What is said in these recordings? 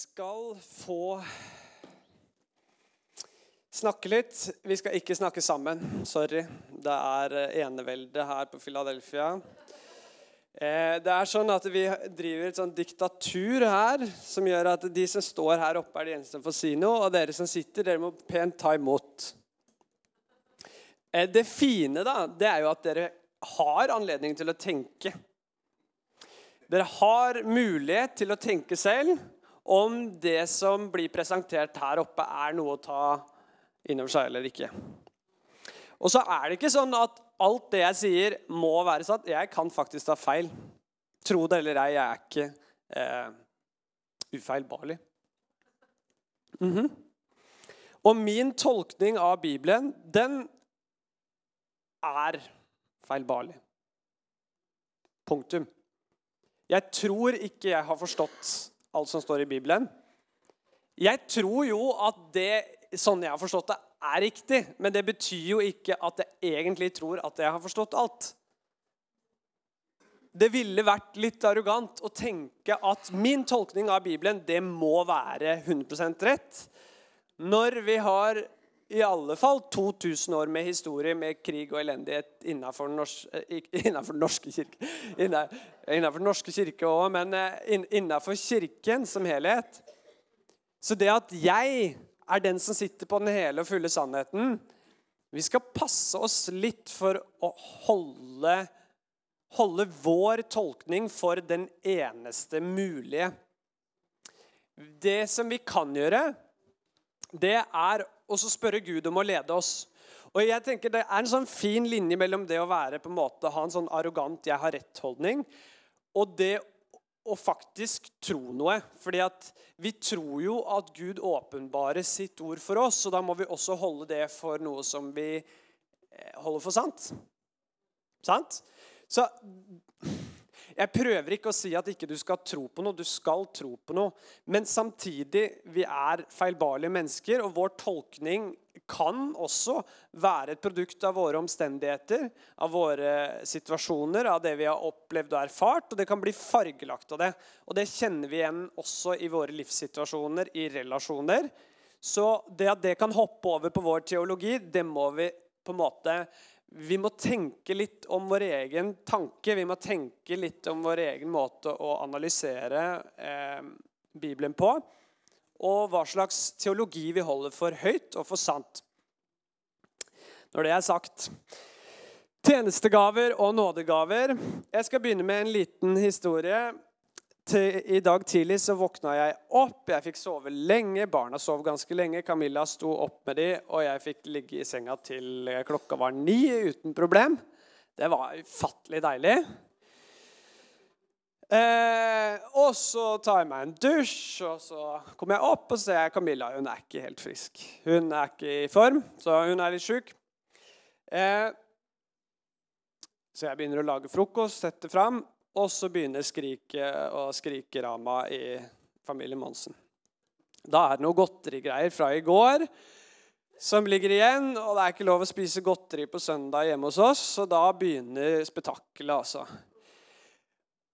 skal få snakke litt. Vi skal ikke snakke sammen. Sorry. Det er eh, enevelde her på Philadelphia. Eh, det er sånn at Vi driver et sånn diktatur her som gjør at de som står her oppe, er de eneste som får si noe, og dere som sitter, dere må pent ta imot. Eh, det fine da, det er jo at dere har anledning til å tenke. Dere har mulighet til å tenke selv om det som blir presentert her oppe, er noe å ta innover seg eller ikke. Og så er det ikke sånn at alt det jeg sier, må være sant. Jeg kan faktisk ta feil. Tro det eller ei, jeg er ikke eh, ufeilbarlig. Mm -hmm. Og min tolkning av Bibelen, den er feilbarlig. Punktum. Jeg tror ikke jeg har forstått alt som står i Bibelen. Jeg tror jo at det sånn jeg har forstått det, er riktig. Men det betyr jo ikke at jeg egentlig tror at jeg har forstått alt. Det ville vært litt arrogant å tenke at min tolkning av Bibelen det må være 100% rett, når vi har i alle fall 2000 år med historie med krig og elendighet innenfor den norske, norske kirke. Innenfor den norske kirke òg, men innafor innenfor kirken som helhet. Så det at jeg er den som sitter på den hele og fulle sannheten. Vi skal passe oss litt for å holde, holde vår tolkning for den eneste mulige. Det som vi kan gjøre, det er å spørre Gud om å lede oss. Og jeg tenker Det er en sånn fin linje mellom det å være på en måte, ha en sånn arrogant 'jeg har rett'-holdning og det å faktisk tro noe. Fordi at vi tror jo at Gud åpenbarer sitt ord for oss, og da må vi også holde det for noe som vi eh, holder for sant. Sant? Så jeg prøver ikke å si at ikke du skal tro på noe. Du skal tro på noe. Men samtidig, vi er feilbarlige mennesker, og vår tolkning kan også være et produkt av våre omstendigheter, av våre situasjoner, av det vi har opplevd og erfart. Og det kan bli fargelagt av det. Og det kjenner vi igjen også i våre livssituasjoner, i relasjoner. Så det at det kan hoppe over på vår teologi, det må vi på en måte vi må tenke litt om vår egen tanke. Vi må tenke litt om vår egen måte å analysere eh, Bibelen på. Og hva slags teologi vi holder for høyt og for sant. Når det er sagt Tjenestegaver og nådegaver. Jeg skal begynne med en liten historie til, I dag tidlig så våkna jeg opp. Jeg fikk sove lenge. Barna sov ganske lenge. Camilla sto opp med dem, og jeg fikk ligge i senga til klokka var ni uten problem. Det var ufattelig deilig. Eh, og så tar jeg meg en dusj, og så kommer jeg opp og ser Camilla. Hun er ikke helt frisk. Hun er ikke i form, så hun er litt sjuk. Eh, så jeg begynner å lage frokost, setter fram. Og så begynner skriket og skrikerama i familien Monsen. Da er det noe godterigreier fra i går som ligger igjen. Og det er ikke lov å spise godteri på søndag hjemme hos oss, så da begynner spetakkelet, altså.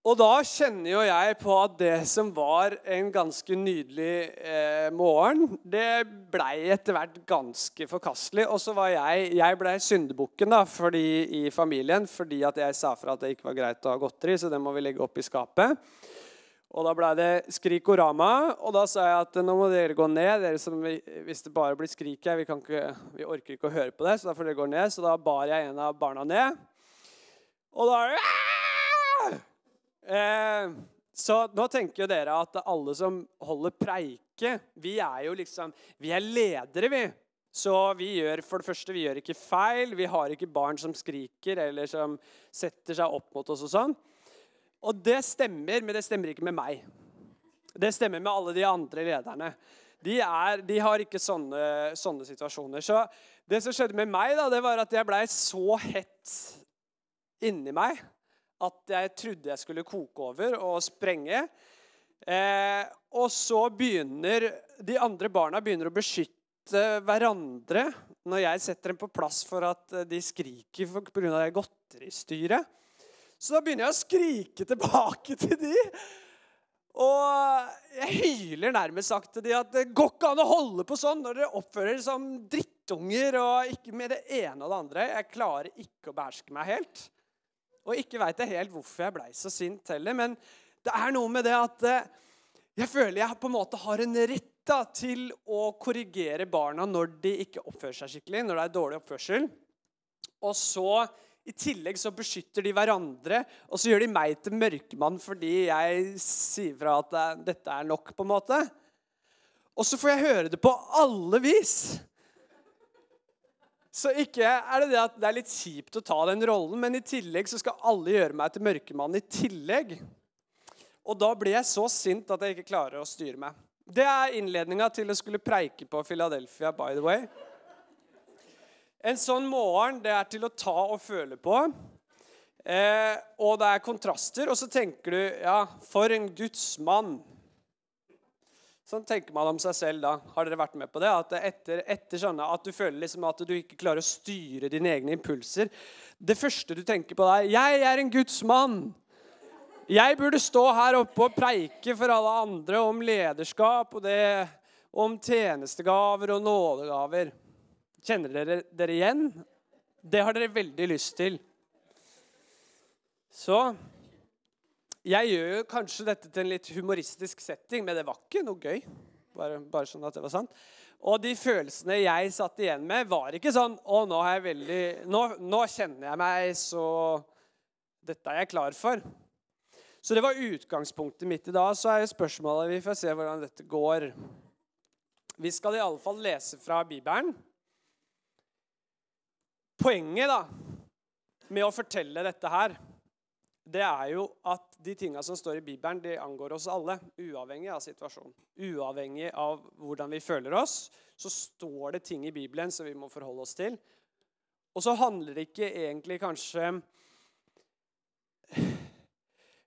Og da kjenner jo jeg på at det som var en ganske nydelig eh, morgen, det blei etter hvert ganske forkastelig. Og så var jeg jeg blei syndebukken da, fordi, i familien fordi at jeg sa fra at det ikke var greit å ha godteri, så det må vi legge opp i skapet. Og da blei det skrikorama, og da sa jeg at nå må dere gå ned. dere som, Hvis det bare blir skrik her, vi, vi orker ikke å høre på det, så da får dere gå ned. Så da bar jeg en av barna ned. Og da Eh, så nå tenker jo dere at alle som holder preike, vi er jo liksom Vi er ledere, vi. Så vi gjør for det første, vi gjør ikke feil. Vi har ikke barn som skriker eller som setter seg opp mot oss og sånn. Og det stemmer, men det stemmer ikke med meg. Det stemmer med alle de andre lederne. De, er, de har ikke sånne, sånne, situasjoner. Så det som skjedde med meg, da, det var at jeg blei så hett inni meg at jeg trodde jeg skulle koke over og sprenge. Eh, og så begynner de andre barna begynner å beskytte hverandre når jeg setter dem på plass for at de skriker pga. godteristyret. Så da begynner jeg å skrike tilbake til de. Og jeg hyler nærmest sagt til de at det går ikke an å holde på sånn når dere oppfører dere som drittunger og ikke med det ene og det andre. Jeg klarer ikke å beherske meg helt. Og ikke veit jeg helt hvorfor jeg blei så sint heller, men det er noe med det at eh, jeg føler jeg på en måte har en rett da, til å korrigere barna når de ikke oppfører seg skikkelig, når det er dårlig oppførsel. Og så i tillegg så beskytter de hverandre, og så gjør de meg til mørkemann fordi jeg sier fra at eh, dette er nok, på en måte. Og så får jeg høre det på alle vis. Så ikke er det det at det er litt kjipt å ta den rollen, men i tillegg så skal alle gjøre meg til mørkemann i tillegg. Og da blir jeg så sint at jeg ikke klarer å styre meg. Det er innledninga til å skulle preike på Philadelphia, by the way. En sånn morgen det er til å ta og føle på. Eh, og det er kontraster. Og så tenker du ja, for en Guds mann. Sånn tenker man om seg selv da. Har dere vært med på det? At etter, etter sånne, at du føler liksom at du ikke klarer å styre dine egne impulser Det første du tenker på, er 'Jeg er en Guds mann'. Jeg burde stå her oppe og preike for alle andre om lederskap og det, om tjenestegaver og nådegaver. Kjenner dere dere igjen? Det har dere veldig lyst til. Så jeg gjør jo kanskje dette til en litt humoristisk setting, men det var ikke noe gøy. Bare, bare sånn at det var sant. Og de følelsene jeg satt igjen med, var ikke sånn Å, nå, er jeg veldig, nå, nå kjenner jeg meg så Dette er jeg klar for. Så det var utgangspunktet mitt i dag. Så er jo spørsmålet Vi får se hvordan dette går. Vi skal i alle fall lese fra Bibelen. Poenget da, med å fortelle dette her, det er jo at de tinga som står i Bibelen, de angår oss alle, uavhengig av situasjonen. Uavhengig av hvordan vi føler oss, så står det ting i Bibelen som vi må forholde oss til. Og så handler det ikke egentlig kanskje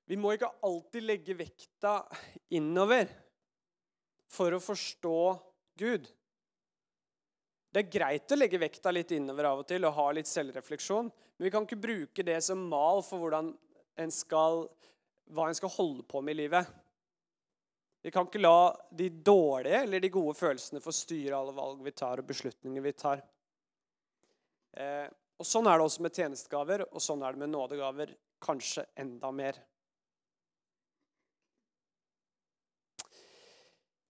Vi må ikke alltid legge vekta innover for å forstå Gud. Det er greit å legge vekta litt innover av og til og ha litt selvrefleksjon, men vi kan ikke bruke det som mal for en skal, hva en skal holde på med i livet. Vi kan ikke la de dårlige eller de gode følelsene få styre alle valg vi tar, og beslutninger vi tar. Eh, og Sånn er det også med tjenestegaver, og sånn er det med nådegaver. Kanskje enda mer.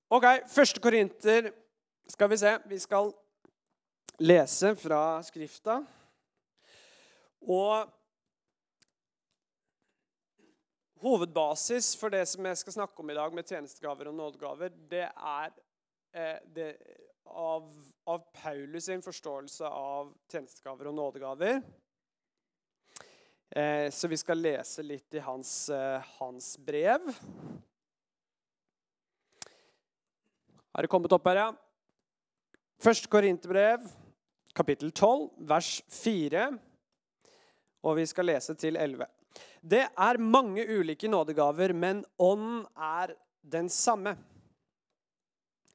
Ok, første korinter skal vi se. Vi skal lese fra Skrifta. Og hovedbasis for det som jeg skal snakke om i dag med tjenestegaver og nådegaver, det er eh, det, av, av, Paulus sin forståelse av tjenestegaver og nådegaver. Eh, så vi skal lese litt i hans, eh, hans brev. Har det kommet opp her, ja? Første Korinterbrev, kapittel 12, vers 4. Og vi skal lese til 11. Det er mange ulike nådegaver, men ånden er den samme.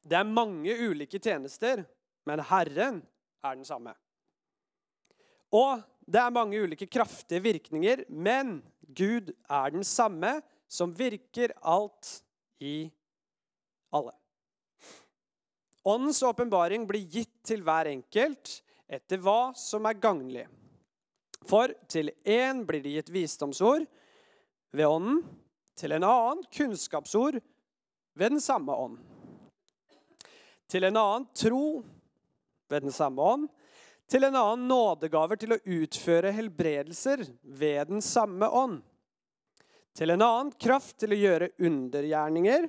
Det er mange ulike tjenester, men Herren er den samme. Og det er mange ulike kraftige virkninger, men Gud er den samme, som virker alt i alle. Åndens åpenbaring blir gitt til hver enkelt etter hva som er gagnlig. For til én blir det gitt visdomsord ved Ånden, til en annen kunnskapsord ved den samme ånd. Til en annen tro ved den samme ånd. Til en annen nådegaver til å utføre helbredelser ved den samme ånd. Til en annen kraft til å gjøre undergjerninger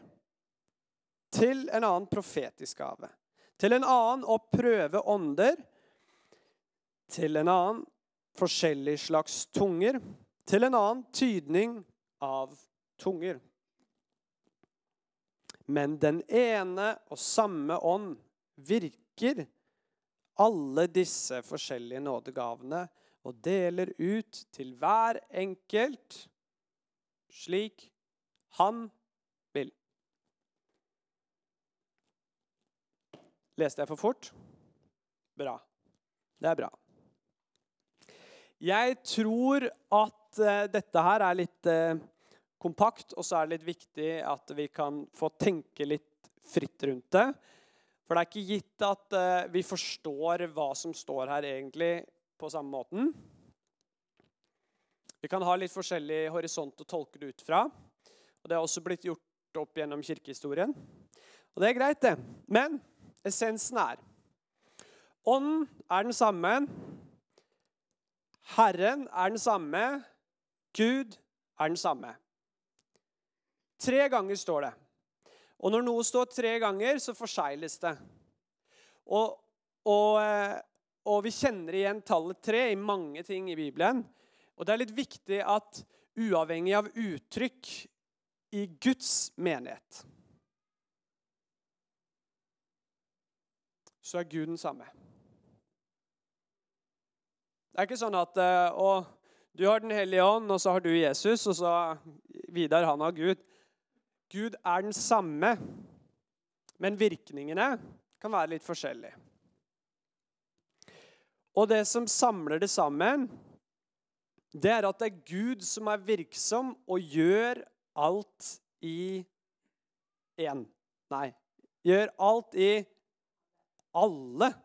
til en annen profetisk gave. Til en annen å prøve ånder. Til en annen forskjellig slags tunger. Til en annen tydning av tunger. Men den ene og samme ånd virker alle disse forskjellige nådegavene og deler ut til hver enkelt slik han vil. Leste jeg for fort? Bra. Det er bra. Jeg tror at uh, dette her er litt uh, kompakt, og så er det litt viktig at vi kan få tenke litt fritt rundt det. For det er ikke gitt at uh, vi forstår hva som står her egentlig på samme måten. Vi kan ha litt forskjellig horisont å tolke det ut fra. Og Det har også blitt gjort opp gjennom kirkehistorien. Og det er greit, det. Men essensen er Ånden er den samme. Herren er den samme. Gud er den samme. Tre ganger står det. Og når noe står tre ganger, så forsegles det. Og, og, eh, og, vi kjenner igjen tallet tre i mange ting i Bibelen. Og det er litt viktig at uavhengig av uttrykk i Guds menighet så er Gud den samme. Det er ikke sånn at eh, å, du har Den hellige ånd, og så har du Jesus, og så Vidar, han har Gud. Gud er den samme, men virkningene kan være litt forskjellige. Og det som samler det sammen, det er at det er Gud som er virksom og gjør alt i én. Nei, gjør alt i alle.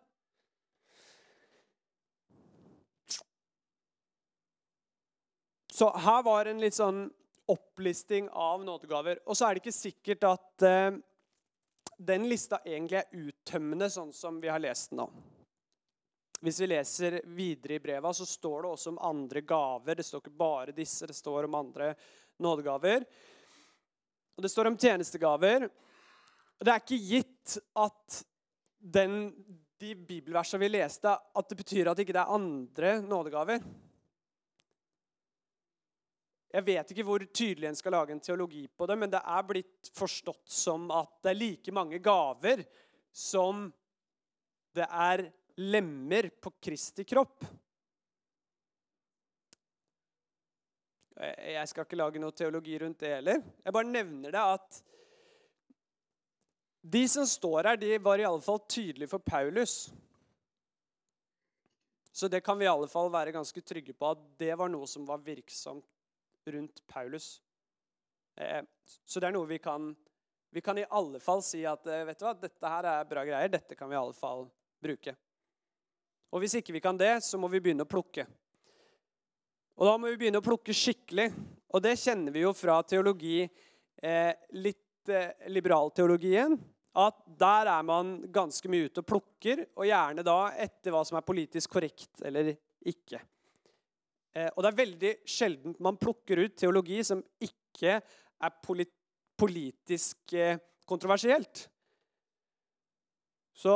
Så her var en litt sånn opplisting av nådegaver. Og så er det ikke sikkert at eh, den lista egentlig er uttømmende, sånn som vi har lest den nå. Hvis vi leser videre i breva, så står det også om andre gaver. Det står ikke bare disse, det står om andre nådegaver. Og det står om tjenestegaver. Og det er ikke gitt at den, de bibelversene vi leste, at det betyr at det ikke er andre nådegaver. Jeg vet ikke hvor tydelig en skal lage en teologi på det, men det er blitt forstått som at det er like mange gaver som det er lemmer på Kristi kropp. Jeg skal ikke lage noe teologi rundt det heller. Jeg bare nevner det at de som står her, de var i alle fall tydelige for Paulus. Så det kan vi i alle fall være ganske trygge på at det var noe som var virksomt rundt Paulus. Eh, så det er noe vi kan Vi kan i alle fall si at eh, vet du hva, dette her er bra greier. Dette kan vi i alle fall bruke. Og hvis ikke vi kan det, så må vi begynne å plukke. Og da må vi begynne å plukke skikkelig. Og det kjenner vi jo fra teologi, eh, litt eh, liberalteologien. At der er man ganske mye ute og plukker, og gjerne da etter hva som er politisk korrekt eller ikke. Eh, og det er veldig sjelden man plukker ut teologi som ikke er politisk eh, kontroversielt. Så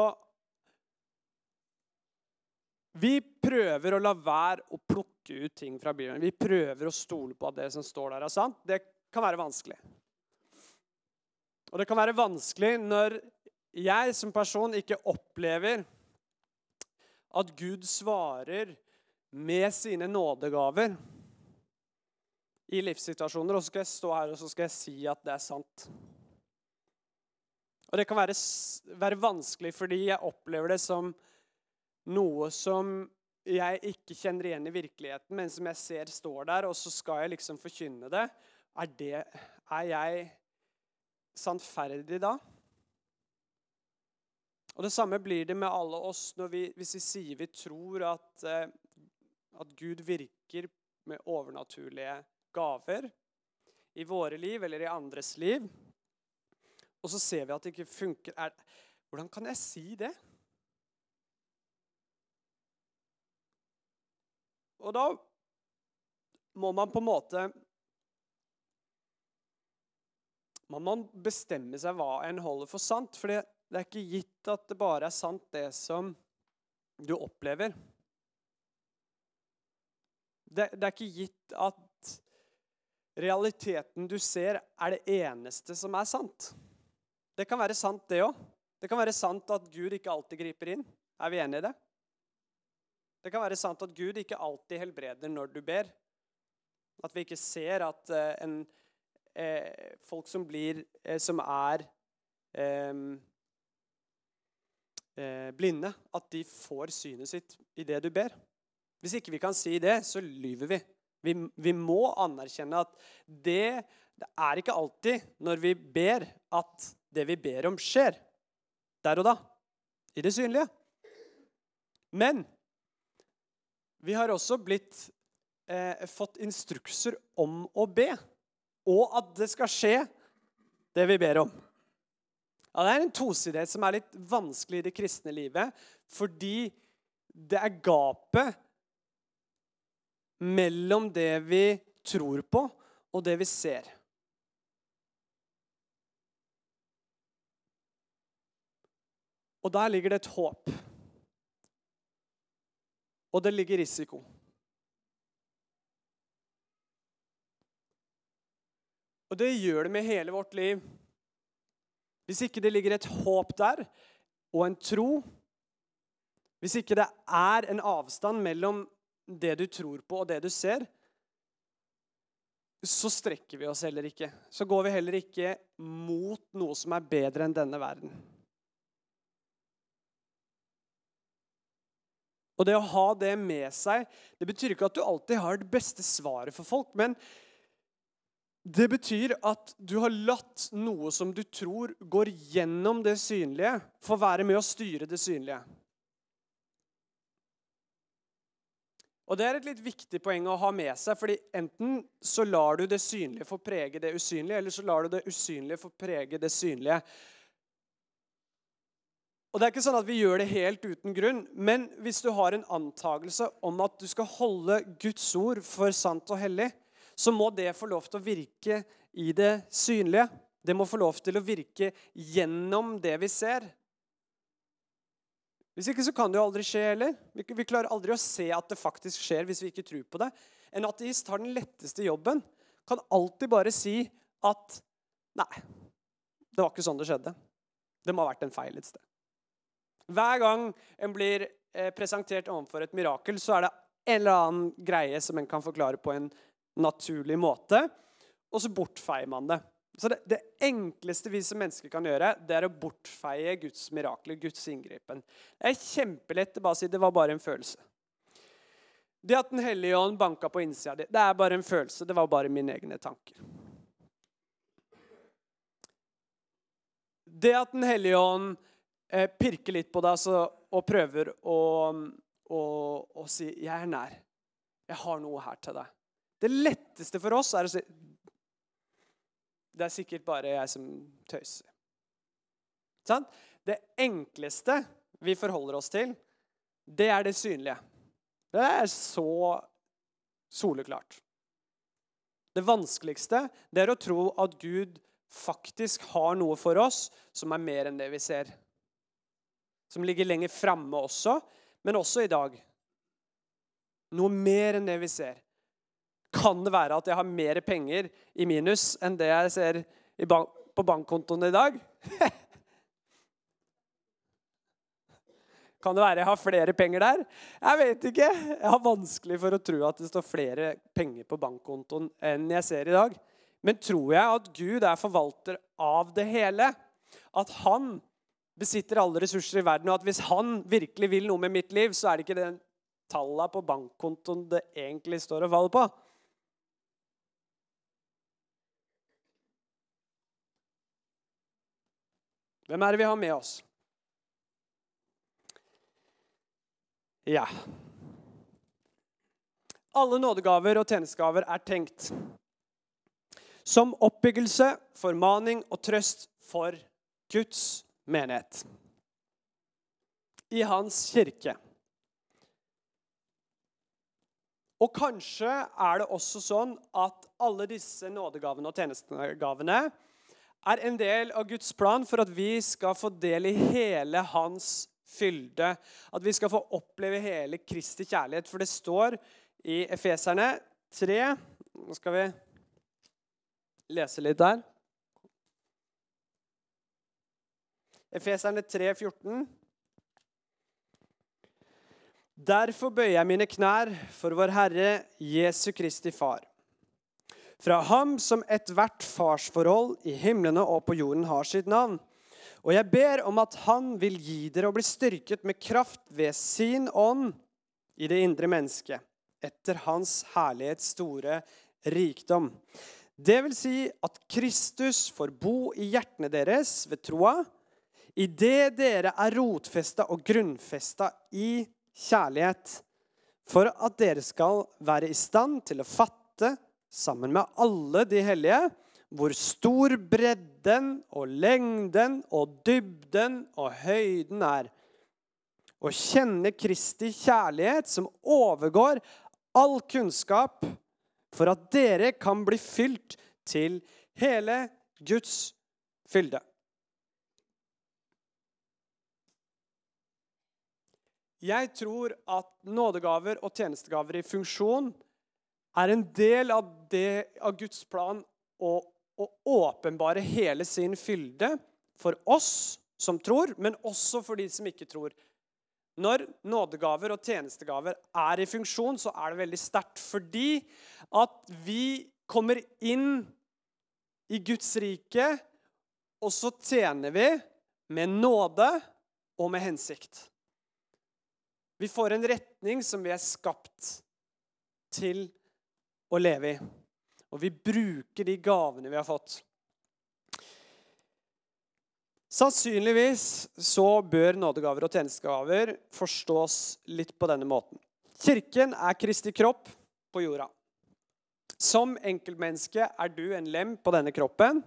vi prøver å la være å plukke ut ting fra Bibelen. Vi prøver å stole på at det som står der, er sant. Det kan være vanskelig. Og det kan være vanskelig når jeg som person ikke opplever at Gud svarer med sine nådegaver i livssituasjoner, og så skal jeg stå her og så skal jeg si at det er sant. Og Det kan være, være vanskelig fordi jeg opplever det som noe som jeg ikke kjenner igjen i virkeligheten, men som jeg ser står der, og så skal jeg liksom forkynne det. Er, det, er jeg sannferdig da? Og Det samme blir det med alle oss vi, hvis vi sier vi tror at eh, at Gud virker med overnaturlige gaver i våre liv eller i andres liv. Og så ser vi at det ikke funker. Er, hvordan kan jeg si det? Og da må man på en måte Man må bestemme seg hva en holder for sant. For det er ikke gitt at det bare er sant, det som du opplever det, det, er ikke gitt at realiteten du ser, er det eneste som er sant. Det kan være sant, det òg. Det kan være sant at Gud ikke alltid griper inn. Er vi enige i det? Det kan være sant at Gud ikke alltid helbreder når du ber. At vi ikke ser at uh, en, eh, folk som blir eh, Som er blinde, at de får synet sitt i det du ber. Hvis ikke vi kan si det, så lyver vi. Vi, vi må anerkjenne at det Det er ikke alltid når vi ber, at det vi ber om, skjer. Der og da. I det synlige. Men vi har også blitt eh, fått instrukser om å be, og at det skal skje, det vi ber om. Ja, det er en tosidighet som er litt vanskelig i det kristne livet, fordi det er gapet mellom det vi tror på, og det vi ser. Og der ligger det et håp. Og det ligger risiko. Og det gjør det med hele vårt liv. Hvis ikke det ligger et håp der, og en tro Hvis ikke det er en avstand mellom det du tror på, og det du ser, så strekker vi oss heller ikke. Så går vi heller ikke mot noe som er bedre enn denne verden. Og det å ha det med seg, det betyr ikke at du alltid har det beste svaret for folk, men det betyr at du har latt noe som du tror går gjennom det synlige, få være med å styre det synlige. Og Det er et litt viktig poeng å ha med seg. fordi Enten så lar du det synlige få prege det usynlige, eller så lar du det usynlige få prege det synlige. Og Det er ikke sånn at vi gjør det helt uten grunn, men hvis du har en antakelse om at du skal holde Guds ord for sant og hellig, så må det få lov til å virke i det synlige. Det må få lov til å virke gjennom det vi ser. Hvis ikke så kan det jo aldri skje heller. Vi klarer aldri å se at det faktisk skjer hvis vi ikke tror på det. En ateist har den letteste jobben. Kan alltid bare si at Nei, det var ikke sånn det skjedde. Det må ha vært en feil et sted. Hver gang en blir eh, presentert overfor et mirakel, så er det en eller annen greie som en kan forklare på en naturlig måte, og så bortfeier man det. Så det, det, enkleste vi som mennesker kan gjøre, det er å bortfeie Guds mirakler, Guds inngripen. Det er kjempelett å bare si det var bare en følelse. Det at Den hellige ånd banka på innsida di, det er bare en følelse. Det var bare mine egne tanker. Det at Den hellige ånd eh, pirker litt på deg så, og prøver å, å, å si 'Jeg er nær. Jeg har noe her til deg'. Det letteste for oss er å si Det er sikkert bare jeg som tøyser. Sånn? Det enkleste vi forholder oss til, det er det synlige. Det er så soleklart. Det vanskeligste det er å tro at Gud faktisk har noe for oss som er mer enn det vi ser. Som ligger lenger framme også, men også i dag. Noe mer enn det vi ser. Kan det være at jeg har mer penger i minus enn det jeg ser bank på bankkontoen i dag? Kan det være jeg har flere penger der? Jeg vet ikke. Jeg har vanskelig for å tro at det står flere penger på bankkontoen enn jeg ser i dag. Men tror jeg at Gud er forvalter av det hele? At han besitter alle ressurser i verden, og at hvis han virkelig vil noe med mitt liv, så er det ikke den tallene på bankkontoen det egentlig står og faller på? Hvem er det vi har med oss? Ja Alle nådegaver og tjenestegaver er tenkt som oppbyggelse, formaning og trøst for Guds menighet. I hans kirke. Og kanskje er det også sånn at alle disse nådegavene og tjenestegavene er en del av Guds plan for at vi skal få del i hele hans fylde. At vi skal få oppleve hele Kristi kjærlighet. For det står i Efeserne 3 Nå skal vi lese litt der. Efeserne 3, 14. Derfor bøyer jeg mine knær for vår Herre Jesu Kristi Far fra ham som ethvert farsforhold i himlene og på jorden har sitt navn. Og jeg ber om at han vil gi dere å bli styrket med kraft ved sin ånd i det indre mennesket, etter hans herlighets store rikdom. Det vil si at Kristus får bo i hjertene deres ved troa, idet dere er rotfesta og grunnfesta i kjærlighet, for at dere skal være i stand til å fatte, sammen med alle de hellige, hvor stor bredden og lengden og dybden og høyden er. Å kjenne Kristi kjærlighet som overgår all kunnskap, for at dere kan bli fylt til hele Guds fylde. Jeg tror at nådegaver og tjenestegaver i funksjon er en del av, det, av Guds plan å, å åpenbare hele sin fylde for oss som tror, men også for de som ikke tror. Når nådegaver og tjenestegaver er i funksjon, så er det veldig sterkt fordi at vi kommer inn i Guds rike, og så tjener vi med nåde og med hensikt. Vi får en retning som vi er skapt til å leve i. Og vi bruker de gavene vi har fått. Sannsynligvis så bør nådegaver og tjenestegaver forstås litt på denne måten. Kirken er Kristi kropp på jorda. Som enkeltmenneske er du en lem på denne kroppen.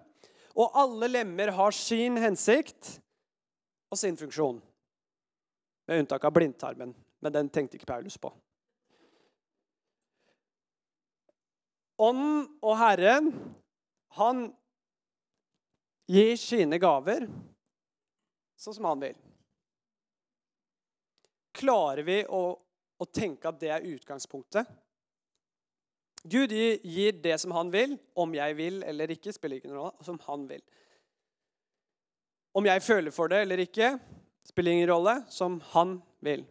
Og alle lemmer har sin hensikt og sin funksjon. Med unntak av blindtarmen, men den tenkte ikke Paulus på. Ånden og Herren, han gir sine gaver sånn som han vil. Klarer vi å, å tenke at det er utgangspunktet? Gud gir det som han vil. Om jeg vil eller ikke, spiller ikke noen rolle. Som han vil. Om jeg føler for det eller ikke, spiller ingen rolle. Som han vil.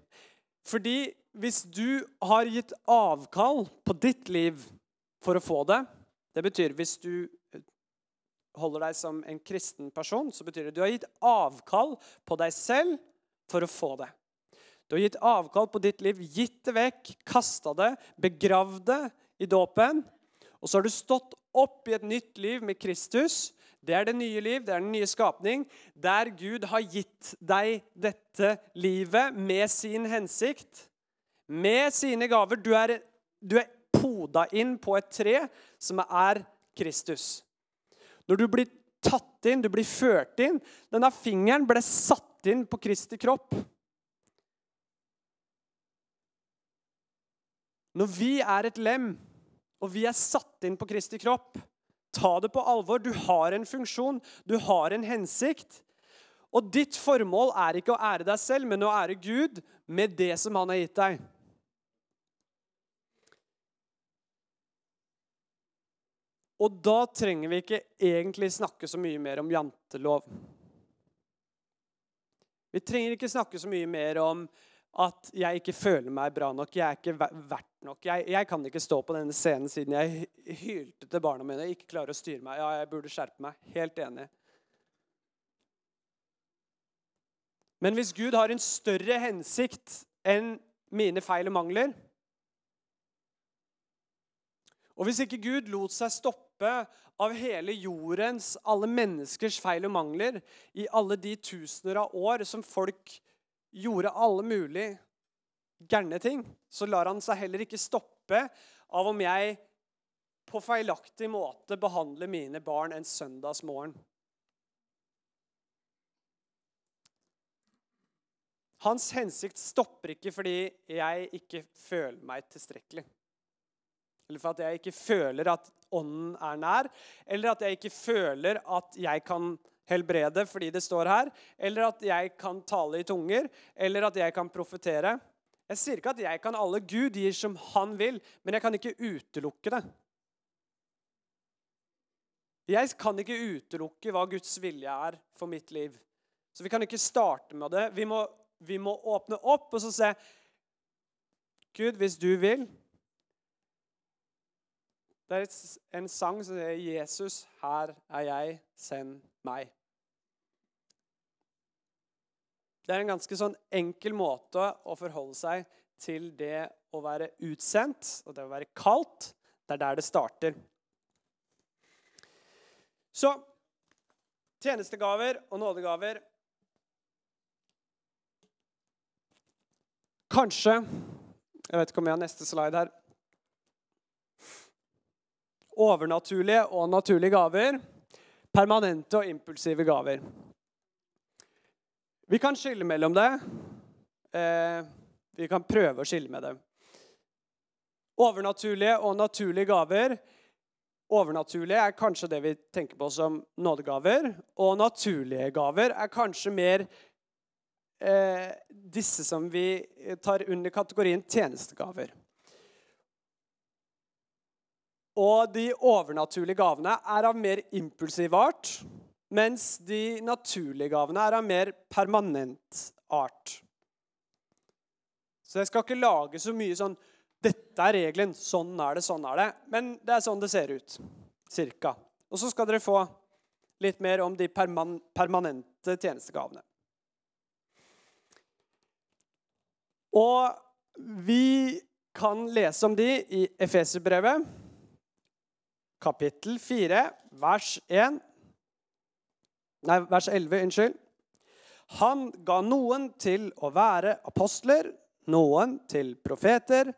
Fordi hvis du har gitt avkall på ditt liv for å få det Det betyr hvis du holder deg som en kristen person, så betyr det at du har gitt avkall på deg selv for å få det. Du har gitt avkall på ditt liv, gitt det vekk, kasta det, begravd det i dåpen. Og så har du stått opp i et nytt liv med Kristus. Det er det nye liv, det er den nye skapning, der Gud har gitt deg dette livet med sin hensikt, med sine gaver. Du er, du er poda inn på et tre som er Kristus. Når du blir tatt inn, du blir ført inn Denne fingeren ble satt inn på Kristi kropp. Når vi er et lem, og vi er satt inn på Kristi kropp, ta det på alvor. Du har en funksjon, du har en hensikt. Og ditt formål er ikke å ære deg selv, men å ære Gud med det som han har gitt deg. Og da trenger vi ikke egentlig snakke så mye mer om jantelov. Vi trenger ikke snakke så mye mer om at jeg ikke føler meg bra nok. Jeg er ikke verdt nok. Jeg, jeg kan ikke stå på denne scenen siden jeg hylte til barna mine. Jeg ikke klarer å styre meg. Ja, jeg burde skjerpe meg. Helt enig. Men hvis Gud har en større hensikt enn mine feil og mangler Og hvis ikke Gud lot seg stoppe gruppe av hele jordens, alle menneskers feil og mangler i alle de tusener av år som folk gjorde alle mulige gærne ting, så lar han seg heller ikke stoppe av om jeg på feilaktig måte behandler mine barn en søndagsmorgen. Hans hensikt stopper ikke fordi jeg ikke føler meg tilstrekkelig. Eller for at jeg ikke føler at ånden er nær. Eller at jeg ikke føler at jeg kan helbrede fordi det står her. Eller at jeg kan tale i tunger. Eller at jeg kan profetere. Jeg sier ikke at jeg kan alle. Gud gir som han vil, men jeg kan ikke utelukke det. Jeg kan ikke utelukke hva Guds vilje er for mitt liv. Så vi kan ikke starte med det. Vi må, vi må åpne opp og så se Gud, hvis du vil, det er en sang som sier 'Jesus, her er jeg, send meg'. Det er en ganske sånn enkel måte å forholde seg til det å være utsendt og det å være kalt. Det er der det starter. Så tjenestegaver og nådegaver Kanskje Jeg vet ikke om jeg har neste slide her. Overnaturlige og naturlige gaver. Permanente og impulsive gaver. Vi kan skille mellom det. Eh, vi kan prøve å skille med det. Overnaturlige og naturlige gaver. Overnaturlige er kanskje det vi tenker på som nådegaver. Og naturlige gaver er kanskje mer eh, disse som vi tar under kategorien tjenestegaver. Og de overnaturlige gavene er av mer impulsiv art, mens de naturlige gavene er av mer permanent art. Så jeg skal ikke lage så mye sånn Dette er regelen. Sånn er det, sånn er det. Men det er sånn det ser ut. Cirka. Og så skal dere få litt mer om de perman permanente tjenestegavene. Og vi kan lese om de i Efeserbrevet, kapittel 4, vers 1 Nei, vers 11, unnskyld. Han ga noen til å være apostler, noen til profeter,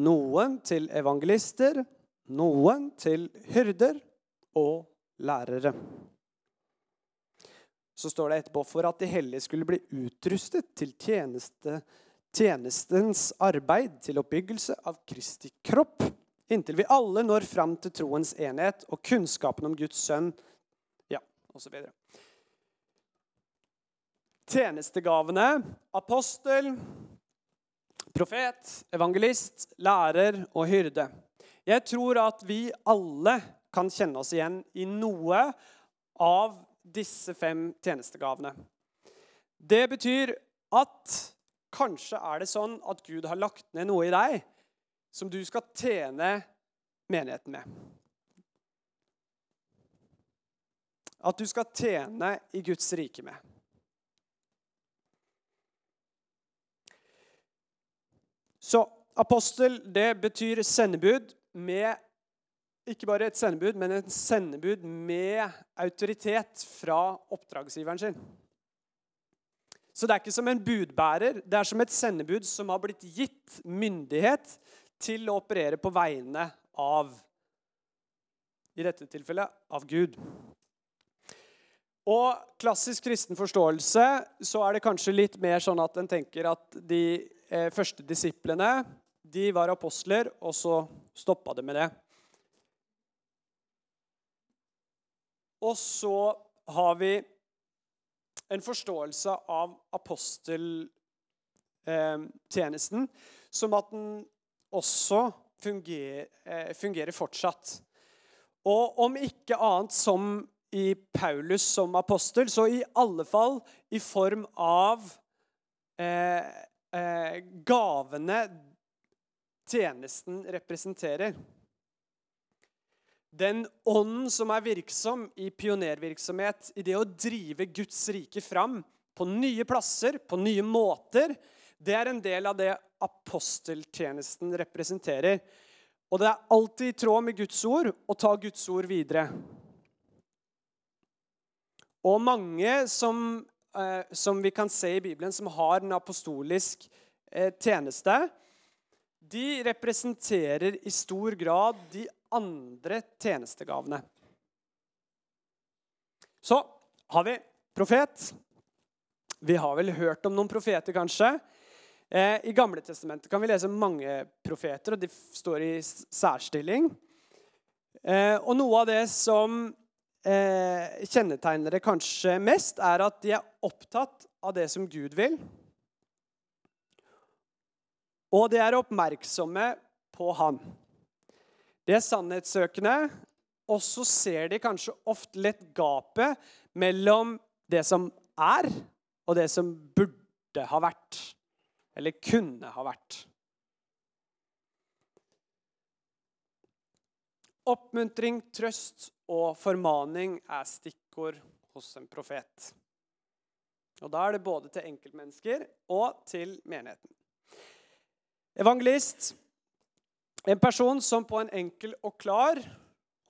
noen til evangelister, noen til hyrder og lærere. Så står det etterpå for at de hellige skulle bli utrustet til tjeneste, tjenestens arbeid til oppbyggelse av Kristi kropp, inntil vi alle når fram til troens enhet og kunnskapen om Guds sønn, ja, osv. Tjenestegavene apostel, profet, evangelist, lærer og hyrde. Jeg tror at vi alle kan kjenne oss igjen i noe av disse fem tjenestegavene. Det betyr at kanskje er det sånn at Gud har lagt ned noe i deg som du skal tjene menigheten med. At du skal tjene i Guds rike med. Så apostel, det betyr sendebud med ikke bare et sendebud, men et sendebud med autoritet fra oppdragsgiveren sin. Så det er ikke som en budbærer, det er som et sendebud som har blitt gitt myndighet til å operere på vegne av I dette tilfellet av Gud. Og klassisk kristen forståelse så er det kanskje litt mer sånn at en tenker at de eh, første disiplene de var apostler, og så stoppa det med det. Og så har vi en forståelse av aposteltjenesten eh, som at den også fungerer, eh, fungerer fortsatt. Og om ikke annet som i Paulus som apostel, så i alle fall i form av eh, eh, gavene tjenesten representerer. Den ånden som er virksom i pionervirksomhet, i det å drive Guds rike fram på nye plasser, på nye måter, det er en del av det aposteltjenesten representerer. Og det er alltid i tråd med Guds ord å ta Guds ord videre. Og mange som, eh, som vi kan se i Bibelen, som har en apostolisk eh, tjeneste, de representerer i stor grad de andre tjenestegavene. Så har vi profet. Vi har vel hørt om noen profeter, kanskje. Eh, I Gamle testamentet kan vi lese mange profeter, og de står i særstilling. Eh, og noe av det som eh, kjennetegner det kanskje mest, er at de er opptatt av det som Gud vil. Og de er oppmerksomme på han. De er sannhetssøkende, og så ser de kanskje ofte lett gapet mellom det som er, og det som burde ha vært. Eller kunne ha vært. Oppmuntring, trøst og formaning er stikkord hos en profet. Og Da er det både til enkeltmennesker og til menigheten. Evangelist. En person som på en enkel og klar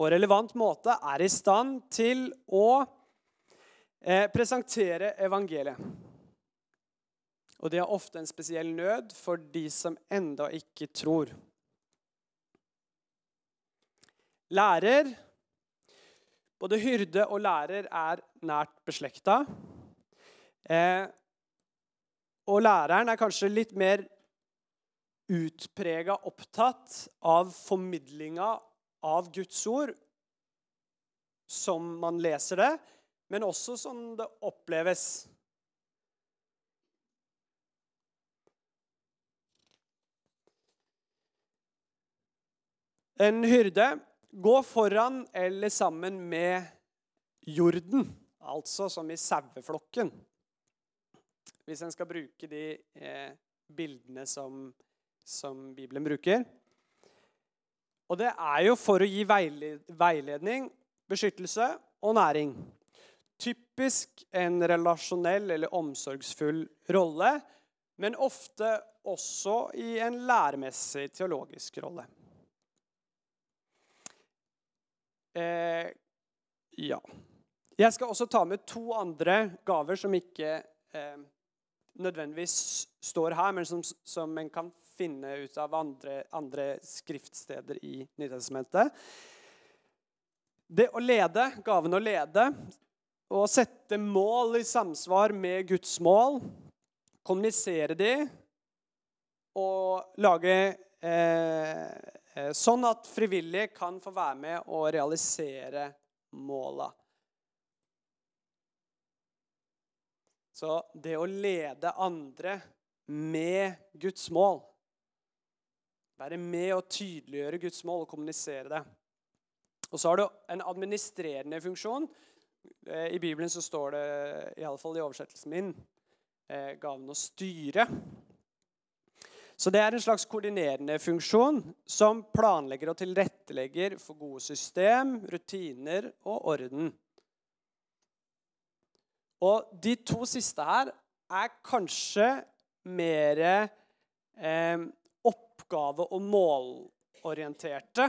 og relevant måte er i stand til å eh, presentere evangeliet. Og det er ofte en spesiell nød for de som enda ikke tror. Lærer Både hyrde og lærer er nært beslekta. Eh, og læreren er kanskje litt mer utprega opptatt av formidlinga av Guds ord som man leser det, men også som det oppleves. En hyrde går foran eller sammen med jorden, altså som i saueflokken. Hvis en skal bruke de eh, bildene som, som, Bibelen bruker. Og det er jo for å gi veiledning, beskyttelse og næring. Typisk en relasjonell eller omsorgsfull rolle, men ofte også i en læremessig teologisk rolle. Eh, ja. Jeg skal også ta med to andre gaver som ikke eh, nødvendigvis står her, men som, som en kan finne ut av andre, andre skriftsteder i Nytestamentet. Det å lede, gaven å lede, å sette mål i samsvar med Guds mål, kommunisere de og lage Eh, sånn at frivillige kan få være med og realisere måla. Så det å lede andre med Guds mål Være med å tydeliggjøre Guds mål og kommunisere det. Og så har du en administrerende funksjon. Eh, I Bibelen så står det, i alle fall i oversettelsen min, eh, gaven å styre. Så det er en slags koordinerende funksjon som planlegger og tilrettelegger for gode system, rutiner og orden. Og de to siste her er kanskje mer eh, oppgave- og målorienterte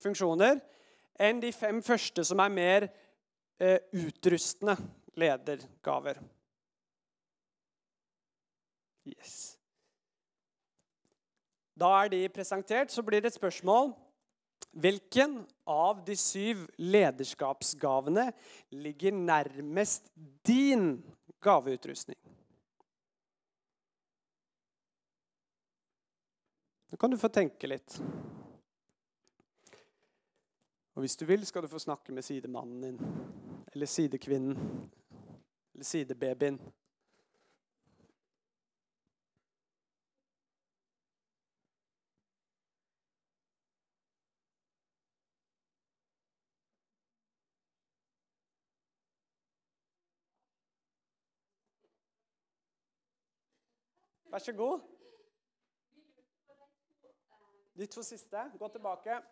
funksjoner enn de fem første, som er mer eh, utrustende ledergaver. Yes. Da er de presentert. Så blir det et spørsmål. Hvilken av de syv lederskapsgavene ligger nærmest din gaveutrustning? Nå kan du få tenke litt. Og hvis du vil, skal du få snakke med sidemannen din. Eller sidekvinnen. Eller sidebabyen. Vær så god. De to siste. Gå tilbake.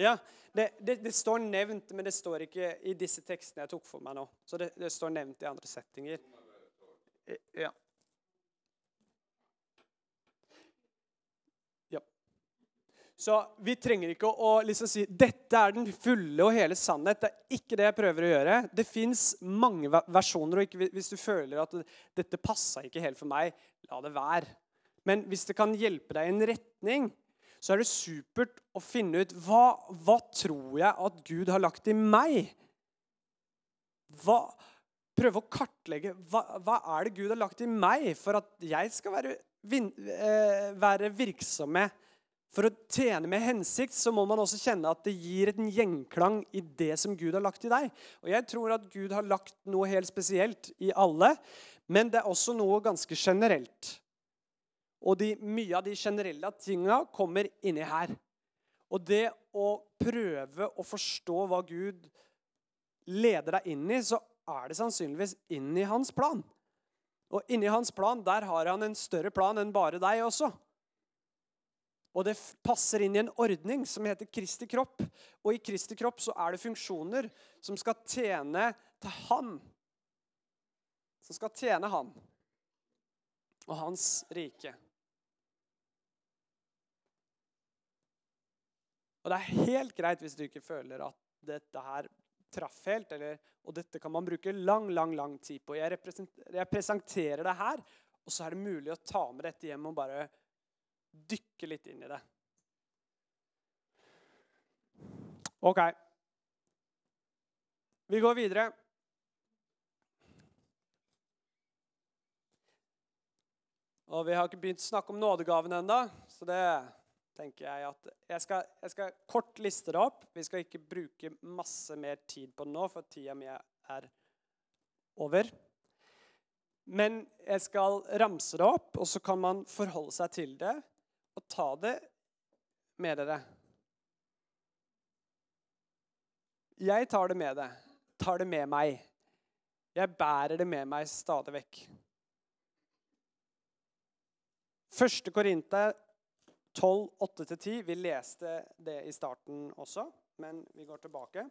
Ja, det, det, det, står nevnt, men det står ikke i disse tekstene jeg tok for meg nå. Så det, det står nevnt i andre settinger. Ja. Så vi trenger ikke å, liksom si dette er den fulle og hele sannhet. Det er ikke det jeg prøver å gjøre. Det fins mange versjoner, og hvis du føler at dette passa ikke helt for meg, la det være. Men hvis det kan hjelpe deg i en retning, så er det supert å finne ut hva, hva tror jeg at Gud har lagt i meg? Hva, prøve å kartlegge hva, hva, er det Gud har lagt i meg for at jeg skal være, vin, være virksom med for å tjene med hensikt så må man også kjenne at det gir en gjenklang i det som Gud har lagt i deg. Og Jeg tror at Gud har lagt noe helt spesielt i alle, men det er også noe ganske generelt. Og de, mye av de generelle tinga kommer inni her. Og det å prøve å forstå hva Gud leder deg inn i, så er det sannsynligvis inn i hans plan. Og inni hans plan der har han en større plan enn bare deg også. Og det passer inn i en ordning som heter Kristi kropp. Og i Kristi kropp så er det funksjoner som skal tjene til Han. Som skal tjene Han. og hans rike. Og det er helt greit hvis du ikke føler at dette her traff helt, eller, og dette kan man bruke lang, lang, lang tid på. Jeg, jeg presenterer det her, og så er det mulig å ta med dette hjem og bare dykke litt inn i det. OK. Vi går videre. Og vi har ikke begynt å snakke om nådegaven ennå, så det tenker jeg at jeg skal, jeg skal, kort liste det opp. Vi skal ikke bruke masse mer tid på det nå, for tida mi er over. Men jeg skal ramse det opp, og så kan man forholde seg til det og ta det med dere. Jeg tar det med det, tar det med meg. Jeg bærer det med meg stadig vekk. Første Korinter 12, 8-10. Vi leste det i starten også, men vi går tilbake.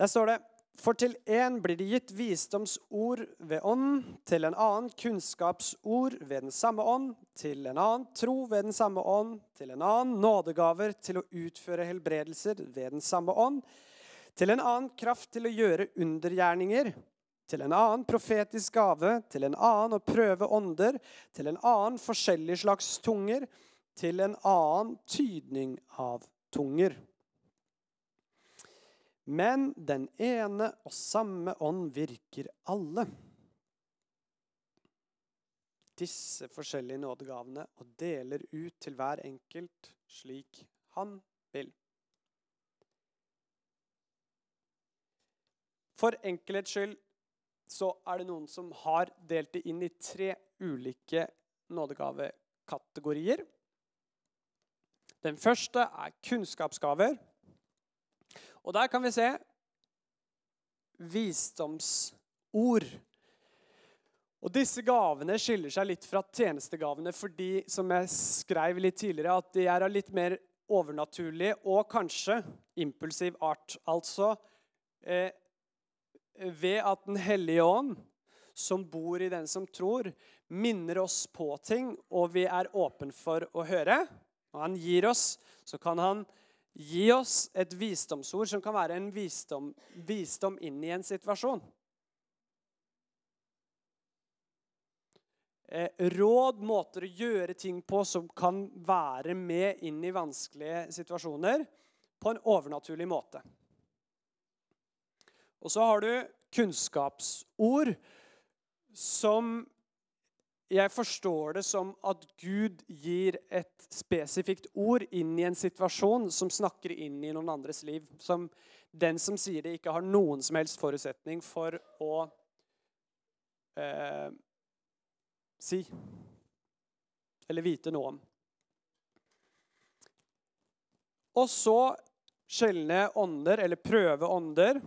Der står det For til én blir det gitt visdomsord ved ånd, til en annen kunnskapsord ved den samme ånd, til en annen tro ved den samme ånd, til en annen nådegaver til å utføre helbredelser ved den samme ånd, til en annen kraft til å gjøre undergjerninger, til en annen profetisk gave, til en annen å prøve ånder, til en annen forskjellig slags tunger, til en annen tydning av tunger. Men den ene og samme ånd virker alle. Disse forskjellige nådegavene og deler ut til hver enkelt slik han vil. For enkelhets skyld så er det noen som har delt det inn i tre ulike nådegavekategorier. Den første er kunnskapsgaver. Og der kan vi se visdomsord. Og Disse gavene skiller seg litt fra tjenestegavene fordi som jeg skrev litt tidligere, at de er av litt mer overnaturlig og kanskje impulsiv art. Altså eh, ved at Den hellige ånd, som bor i den som tror, minner oss på ting, og vi er åpne for å høre. Og han gir oss, så kan han gi oss et visdomsord som kan være en visdom, visdom inn i en situasjon. Eh, råd, måter å gjøre ting på som kan være med inn i vanskelige situasjoner på en overnaturlig måte. Og så har du kunnskapsord som jeg forstår det som at Gud gir et spesifikt ord inn i en situasjon som snakker inn i noen andres liv. Som den som sier det, ikke har noen som helst forutsetning for å eh, si eller vite noe om. Og så skjelne ånder, eller prøve ånder,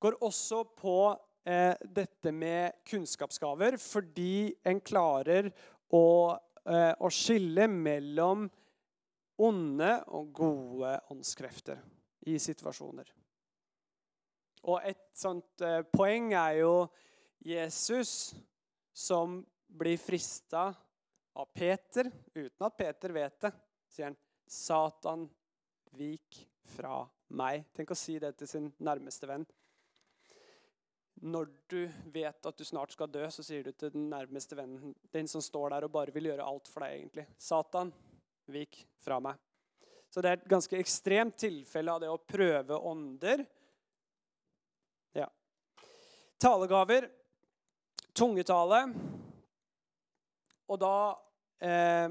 går også på eh, dette med kunnskapsgaver, fordi en klarer å, eh, å skille mellom onde og gode åndskrefter i situasjoner. Og et sånt eh, poeng er jo Jesus som blir frista av Peter, uten at Peter vet det. Sier han, 'Satan, vik fra meg.' Tenk å si det til sin nærmeste venn når du vet at du snart skal dø, så sier du til den nærmeste vennen din som står der og bare vil gjøre alt for deg, egentlig. Satan, vik fra meg. Så det er et ganske ekstremt tilfelle av det å prøve ånder. Ja. Talegaver. Tungetale. Og da eh,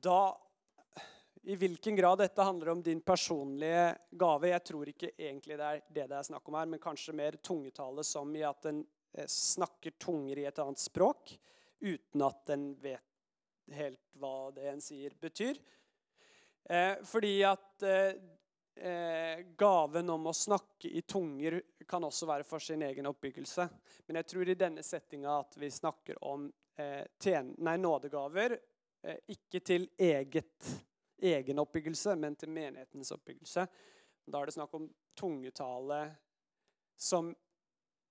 Da i hvilken grad dette handler om din personlige gave Jeg tror ikke egentlig det er det det er snakk om her, men kanskje mer tungetale som i at en eh, snakker tunger i et annet språk uten at en vet helt hva det en sier, betyr. Eh, fordi at eh, eh, gaven om å snakke i tunger kan også være for sin egen oppbyggelse. Men jeg tror i denne settinga at vi snakker om eh, nei, nådegaver, eh, ikke til eget egen oppbyggelse, men til menighetens oppbyggelse. Da er det snakk om tungetale som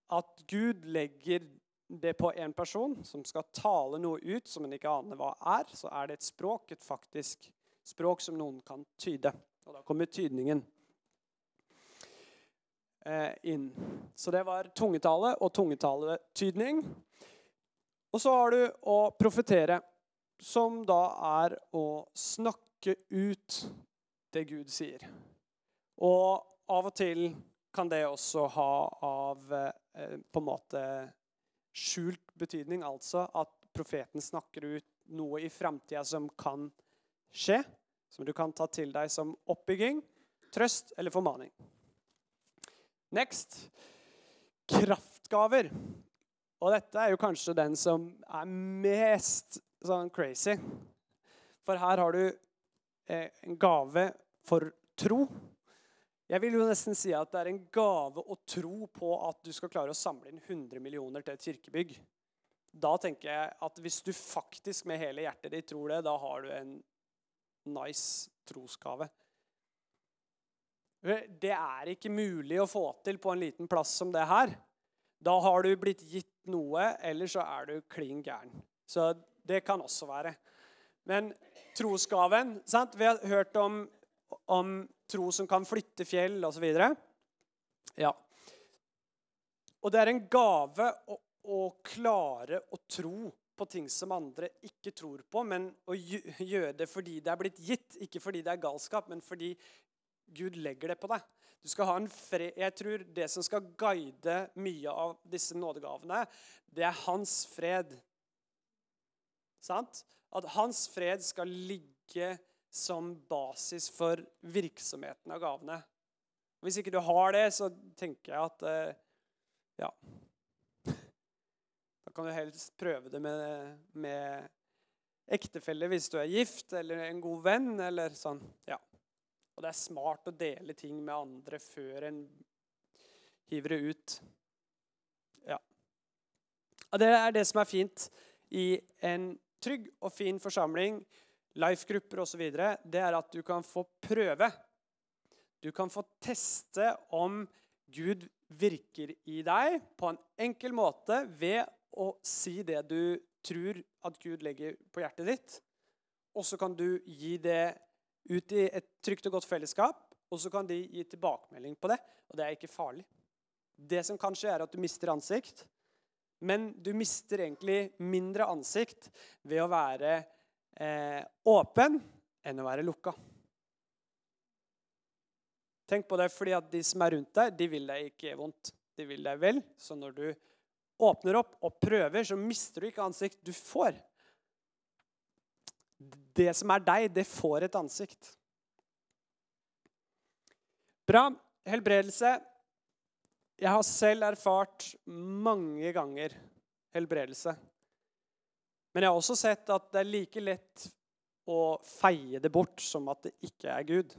at Gud legger det på en person som skal tale noe ut som en ikke aner hva er, så er det et språk, et faktisk språk som noen kan tyde. Og da kommer tydningen eh, inn. Så det var tungetale og tungetaletydning. Og så har du å profetere, som da er å snakke ut det Gud sier. Og av og til kan det også ha av eh, på en måte skjult betydning, altså at profeten snakker ut noe i framtida som kan skje, som du kan ta til deg som oppbygging, trøst eller formaning. Next kraftgaver. Og dette er jo kanskje den som er mest sånn crazy. For her har du en gave for tro. Jeg vil jo nesten si at det er en gave å tro på at du skal klare å samle inn 100 millioner til et kirkebygg. Da tenker jeg at hvis du faktisk med hele hjertet ditt tror det, da har du en nice trosgave. Det er ikke mulig å få til på en liten plass som det her. Da har du blitt gitt noe, eller så er du klin gæren. Så det kan også være. Men trosgaven sant? Vi har hørt om, om tro som kan flytte fjell osv. Ja. Og det er en gave å, å, klare å tro på ting som andre ikke tror på, men å gjøre det fordi det er blitt gitt. Ikke fordi det er galskap, men fordi Gud legger det på deg. Du skal ha en fred. Jeg tror det som skal guide mye av disse nådegavene, det er hans fred. Sant? At hans fred skal ligge som basis for virksomheten av gavene. Hvis ikke du har det, så tenker jeg at eh, ja Da kan du helst prøve det med, med ektefelle hvis du er gift, eller en god venn, eller sånn. Ja. Og det er smart å dele ting med andre før en hiver det ut. Ja. Og det er det som er fint i en trygg og fin forsamling life-grupper osv., det er at du kan få prøve. Du kan få teste om Gud virker i deg på en enkel måte ved å si det du tror at Gud legger på hjertet ditt. Og så kan du gi det ut i et trygt og godt fellesskap, og så kan de gi tilbakemelding på det. Og det er ikke farlig. Det som kan skje, er at du mister ansikt. Men du mister egentlig mindre ansikt ved å være eh, åpen enn å være lukka. Tenk på det, fordi at de som er rundt deg, de vil deg ikke vondt. De vil deg vel. Så når du åpner opp og prøver, så mister du ikke ansikt. Du får. Det som er deg, det får et ansikt. Bra. Helbredelse. Jeg har selv erfart mange ganger helbredelse. Men jeg har også sett at det er like lett å feie det bort som at det ikke er Gud.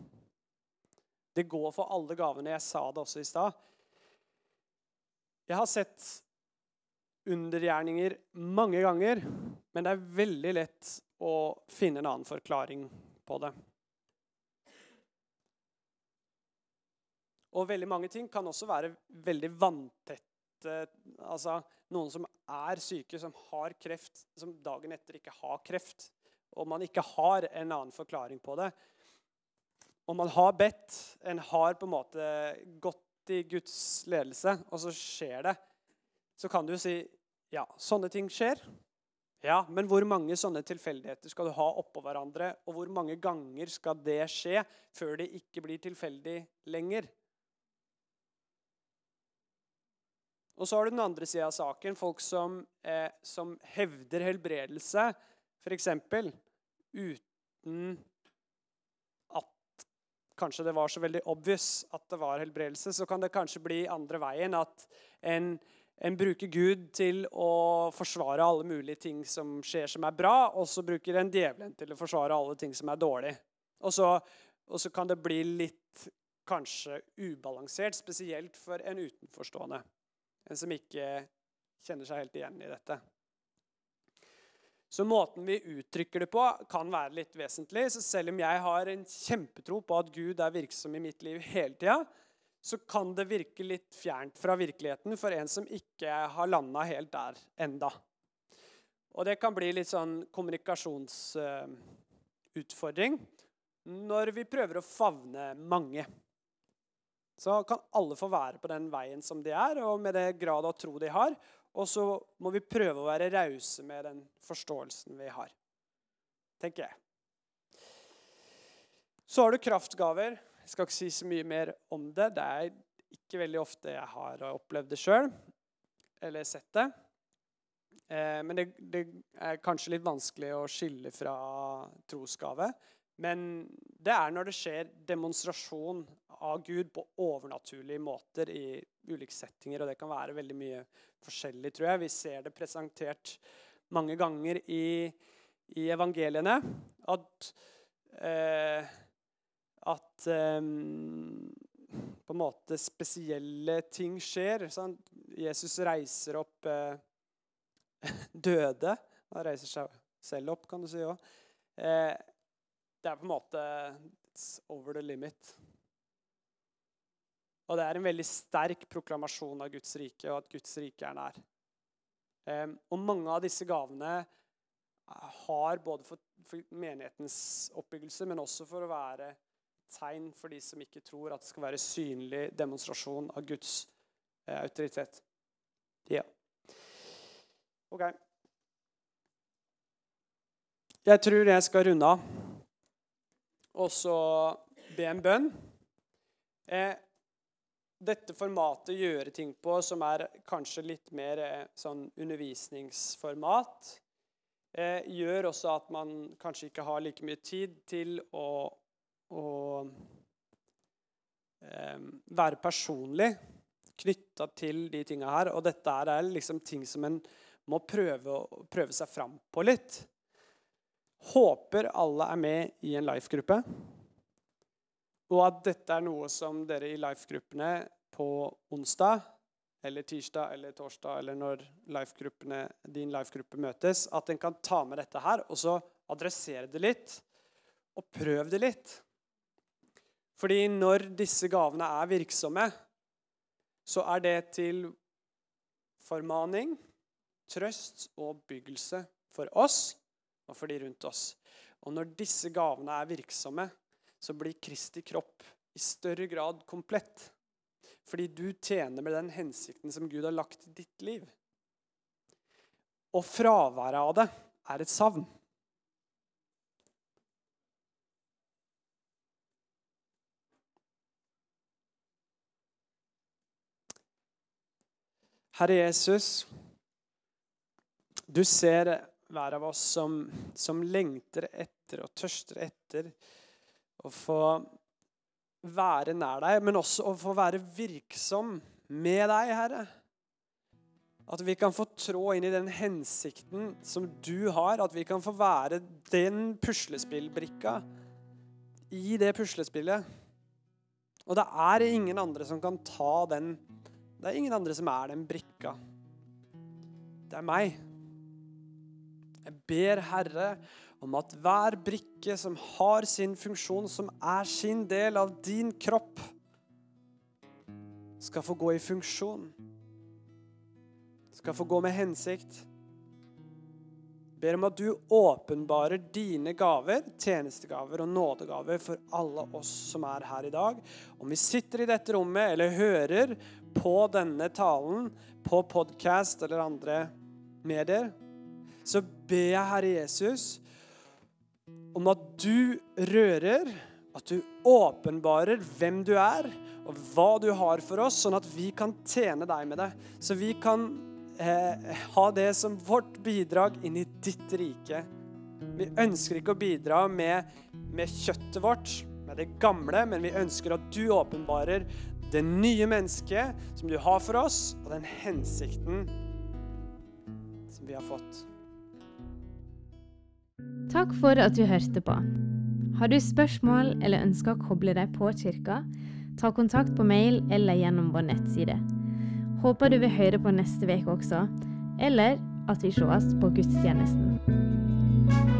Det går for alle gavene. Jeg sa det også i stad. Jeg har sett undergjerninger mange ganger, men det er veldig lett å finne en annen forklaring på det. Og veldig mange ting kan også være veldig vanntette. Altså, noen som er syke, som har kreft, som dagen etter ikke har kreft, og man ikke har en annen forklaring på det Og man har bedt, en har på en måte gått i Guds ledelse, og så skjer det, så kan du si ja, sånne ting skjer. Ja, Men hvor mange sånne tilfeldigheter skal du ha oppå hverandre? Og hvor mange ganger skal det skje før det ikke blir tilfeldig lenger? Og så har du den andre sida av saken. Folk som, eh, som hevder helbredelse, f.eks. uten at kanskje det var så veldig obvious at det var helbredelse. Så kan det kanskje bli andre veien. At en, en bruker Gud til å forsvare alle mulige ting som skjer som er bra, og så bruker en djevelen til å forsvare alle ting som er dårlig. Og så, og så kan det bli litt kanskje ubalansert, spesielt for en utenforstående en som ikke kjenner seg helt igjen i dette. Så måten vi uttrykker det på, kan være litt vesentlig. Så selv om jeg har en kjempetro på at Gud er virksom i mitt liv hele tida, så kan det virke litt fjernt fra virkeligheten for en som ikke har landa helt der enda. Og det kan bli litt sånn kommunikasjonsutfordring når vi prøver å favne mange. Så kan alle få være på den veien som de er, og med det grad av tro de har. Og så må vi prøve å være rause med den forståelsen vi har. Tenker jeg. Så har du kraftgaver. Jeg skal ikke si så mye mer om det. Det er ikke veldig ofte jeg har opplevd det sjøl eller sett det. Eh, men det, det, er kanskje litt vanskelig å skille fra trosgave. Men det er når det skjer demonstrasjon av Gud på overnaturlige måter i ulike settinger. Og det kan være veldig mye forskjellig, tror jeg. Vi ser det presentert mange ganger i, i evangeliene. At eh, at eh, på en måte spesielle ting skjer. Sant? Jesus reiser opp eh, døde. Han reiser seg selv opp, kan du si òg. Det er på en måte It's over the limit. Og det er en veldig sterk proklamasjon av Guds rike, og at Guds rike er nær. Um, og mange av disse gavene har både for, for menighetens oppbyggelse, men også for å være tegn for de som ikke tror at det skal være synlig demonstrasjon av Guds eh, autoritet. Ja. OK. Jeg tror jeg skal runde av og så be en bønn. Eh, dette formatet gjøre ting på, som er kanskje litt mer eh, sånn undervisningsformat, eh, gjør også at man kanskje ikke har like mye tid til å å eh, være personlig knytta til de tinga her. Og dette er liksom ting som en må prøve, prøve seg fram på litt. Håper alle er med i en life-gruppe. Og at dette er noe som dere i life-gruppene på onsdag eller tirsdag eller torsdag eller når din life-gruppe møtes, at en kan ta med dette her og så adressere det litt. Og prøv det litt. Fordi når disse gavene er virksomme, så er det til formaning, trøst og oppbyggelse for oss og for de rundt oss. Og når disse gavene er virksomme, så blir Kristi kropp i større grad komplett. Fordi du tjener med den hensikten som Gud har lagt i ditt liv. Og fraværet av det er et savn. Herre Jesus, du ser hver av oss som, som lengter etter og tørster etter å få være nær deg, men også å få være virksom med deg, Herre. At vi kan få trå inn i den hensikten som du har. At vi kan få være den puslespillbrikka i det puslespillet. Og det er ingen andre som kan ta den det er ingen andre som er den brikka. Det er meg. Jeg ber Herre om at hver brikke som har sin funksjon, som er sin del av din kropp, skal få gå i funksjon. Skal få gå med hensikt ber om at du åpenbarer dine gaver, tjenestegaver og nådegaver for alle oss som er her i dag. Om vi sitter i dette rommet eller hører på denne talen på podkast eller andre medier, så ber jeg, Herre Jesus, om at du rører, at du åpenbarer hvem du er, og hva du har for oss, sånn at vi kan tjene deg med det. Så vi kan eh, ha det som vårt bidrag inn i ditt rike. Vi ønsker ikke å bidra med, med kjøttet vårt, med det gamle, men vi ønsker at du åpenbarer det nye mennesket som du har for oss, og den hensikten som vi har fått. Takk for at du hørte på. Har du spørsmål eller ønsker å koble deg på kirka, ta kontakt på mail eller gjennom vår nettside. Håper du vil høre på neste uke også, eller at vi sees på gudstjenesten.